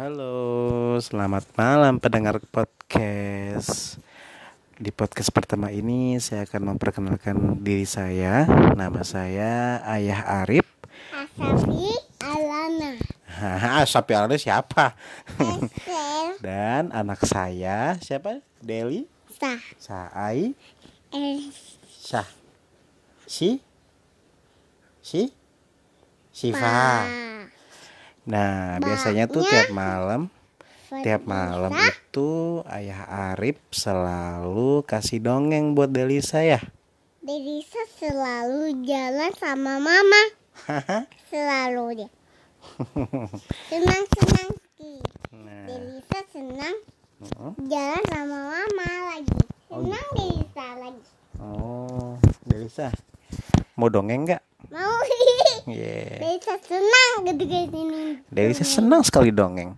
Halo, selamat malam pendengar podcast. Di podcast pertama ini saya akan memperkenalkan diri saya. Nama saya Ayah Arif. Asafi Sapi Alana siapa? Dan anak saya siapa? Deli, Sah Saai, Es Syah, Si, Si, Siva. Nah, biasanya tuh tiap malam Tiap malam itu Ayah Arif selalu kasih dongeng buat Delisa ya. Delisa selalu jalan sama mama. Selalu dia Senang-senang Ki Nah, Delisa senang mm, jalan sama mama lagi Senang Delisa lagi oh, Delisa mau dongeng nggak? Mau Yeah. Delisa senang ini Delisa senang sekali dongeng.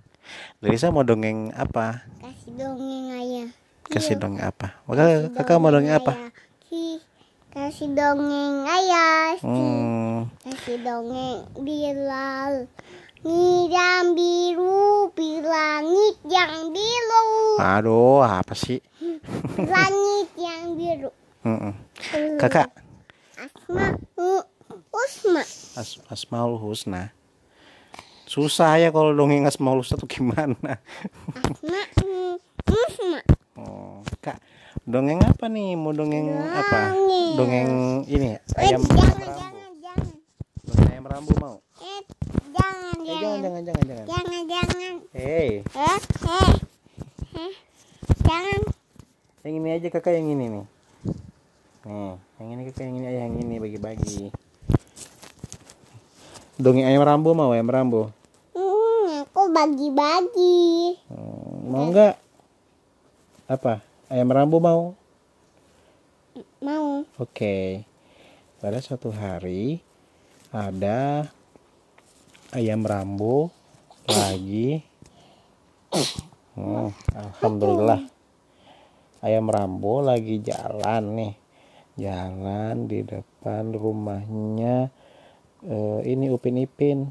Delisa mau dongeng apa? Kasih dongeng ayah Kasih Iya. dongeng apa? Kasih Kakak, kakak mau dongeng ayah. apa? Kasih dongeng ayah Ki. Hmm, Kasih dongeng Bilal yang biru Langit yang biru aduh, apa sih? Langit yang biru. Kakak, Asma Usma As Asmaul Husna. Susah ya kalau dongeng Asmaul Husna tuh gimana? Asma Usma Oh, Kak, dongeng apa nih? Mau dongeng apa? Dongeng. Ini Eh, ayam jangan, rambu. jangan, jangan Dongeng ayam rambu mau? Eh, jangan, Eh, jangan jangan, jangan, jangan, jangan. Jangan, jangan Hei, Eh, eh Eh, Jangan yang ini aja kakak yang ini nih. Nih, yang ini kakak yang ini ayah yang ini bagi-bagi. Dongeng ayam rambu mau ayam rambu? Hmm, aku bagi-bagi Hmm, mau nggak? Apa? Ayam rambu mau? Mau Oke. Pada suatu hari ada ayam rambo lagi. Hmm, Alhamdulillah. Ayam rambo lagi jalan nih. Jalan di depan rumahnya eh, ini Upin Ipin.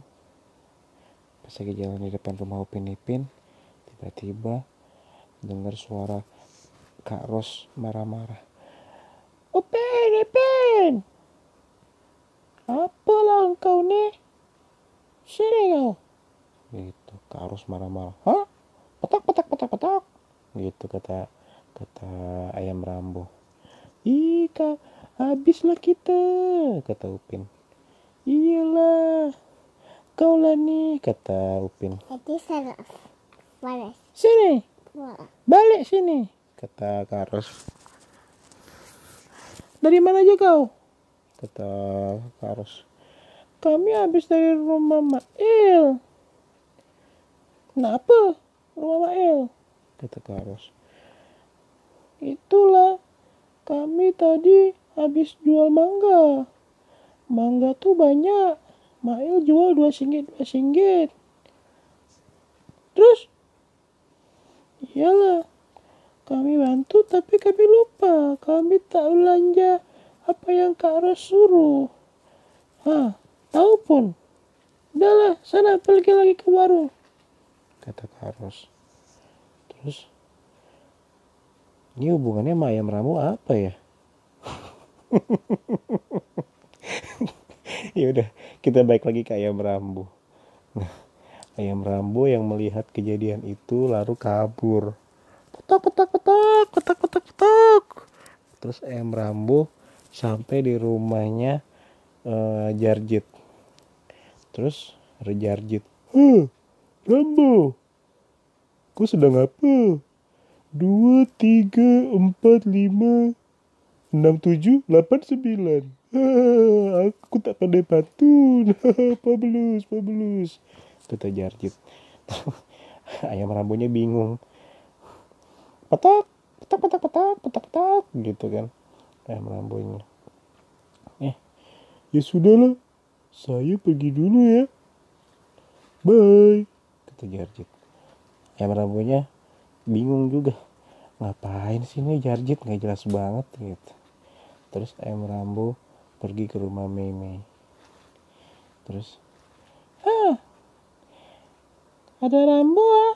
Pas lagi jalan di depan rumah Upin Ipin, tiba-tiba dengar suara Kak Ros marah-marah. Upin, Upin. Apalah engkau nih? Sini kau. Gitu, Kak Ros marah-marah. Hah? Petak, petak, petak, petak. Gitu kata kata ayam rambo. Ih, Kak, habislah kita, kata Upin. Iyalah, kau lah nih, kata Upin. Jadi salah Balas Sini, balik sini, kata Kak Ros. Dari mana aja kau? Kata Kak Ros. Kami habis dari rumah Mail. Kenapa? Rumah Mail? Kata Kak Ros. Itulah, kami tadi habis jual mangga. Mangga tuh banyak. Mail jual dua singgit, dua singgit. Terus? Iyalah, kami bantu tapi kami lupa. Kami tak belanja apa yang Kak Ros suruh. Hah, tahu pun. Udahlah, sana pergi lagi ke warung. Kata Kak Ros. Terus, ini hubungannya sama ayam ramu apa ya? ya udah, kita balik lagi ke ayam rambu. Nah, ayam rambu yang melihat kejadian itu lalu kabur. Petak, petak, petak, petak, petak, petak. Terus ayam rambu sampai di rumahnya eh, Jarjit. Terus ada Jarjit. Huh, Rambo, kau sedang apa? Dua, tiga, empat, lima, enam, tujuh, delapan, sembilan. Aku tak pandai pantun. Pabelus, pabelus. Kata Jarjit. Ayam rambunya bingung. Petak, petak, petak, petak, petak, petak, gitu kan. Ayam rambunya. Eh, ya sudahlah. Saya pergi dulu ya. Bye, kata Jarjit. Ayam rambunya bingung juga. ngapain sih ini jarjit nggak jelas banget gitu terus ayam rambo pergi ke rumah Meme terus ah ada rambo ah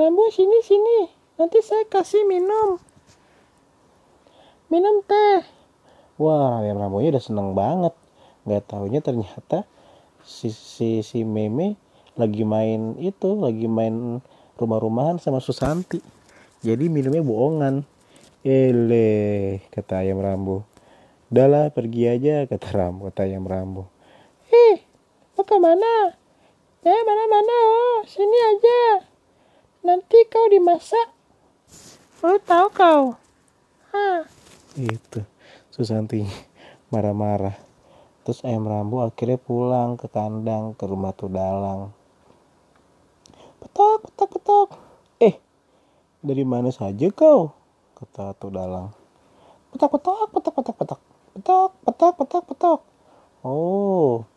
rambo sini sini nanti saya kasih minum. Minum teh. Wah ayam rambonya udah seneng banget. Nggak taunya ternyata si si si meme lagi main itu lagi main rumah-rumahan sama Susanti. Jadi minumnya bohongan. Ele kata ayam rambo udahlah pergi aja kata rambo kata ayam rambo eh mau ke mana? Eh mana mana oh sini aja. Nanti kau dimasak oh tahu kau? Hah. itu. Susanti marah-marah. Terus ayam rambo akhirnya pulang ke kandang ke rumah Tudalang. Petok petok petok. Eh dari mana saja kau? Kata Tudalang. Petok petok petok petok petok. Petok petok petok petok. Oh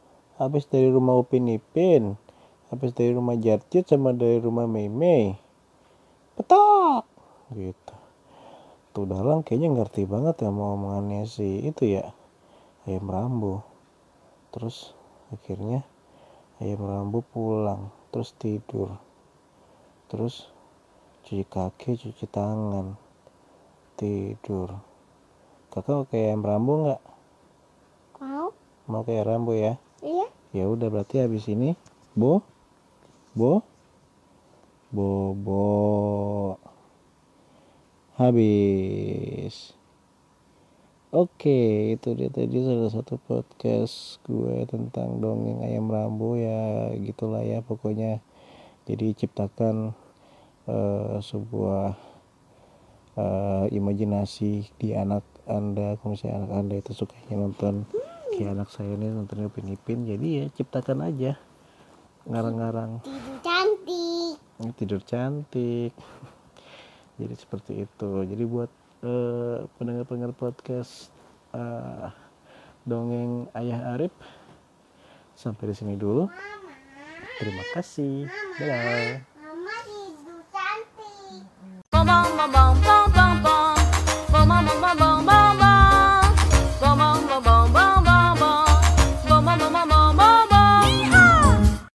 habis dari rumah Upin Ipin habis dari rumah Jarjit sama dari rumah Meme petok gitu. Tuh dalang kayaknya ngerti banget ya mau omongannya si itu ya ayam rambo terus akhirnya ayam rambo pulang terus tidur. Terus cuci kaki cuci tangan tidur. Kakak mau kayak ayam rambo nggak? Mau? mau kayak rambo ya? Iya. ya udah berarti habis ini bo? Bo? Bobo habis. Oke itu dia tadi salah satu podcast gue tentang dongeng ayam rambo ya gitulah ya pokoknya. Jadi ciptakan eh, sebuah eh, imajinasi di anak anda. Kalau misalnya anak anda itu sukanya nonton kayak anak saya ini nonton Upin Ipin jadi ya ciptakan aja. Ngarang-ngarang. Tidur cantik. tidur cantik jadi seperti itu. Jadi buat eh, pendengar-pendengar podcast eh, dongeng ayah Arif sampai di sini dulu. Terima kasih. Dadah. Mama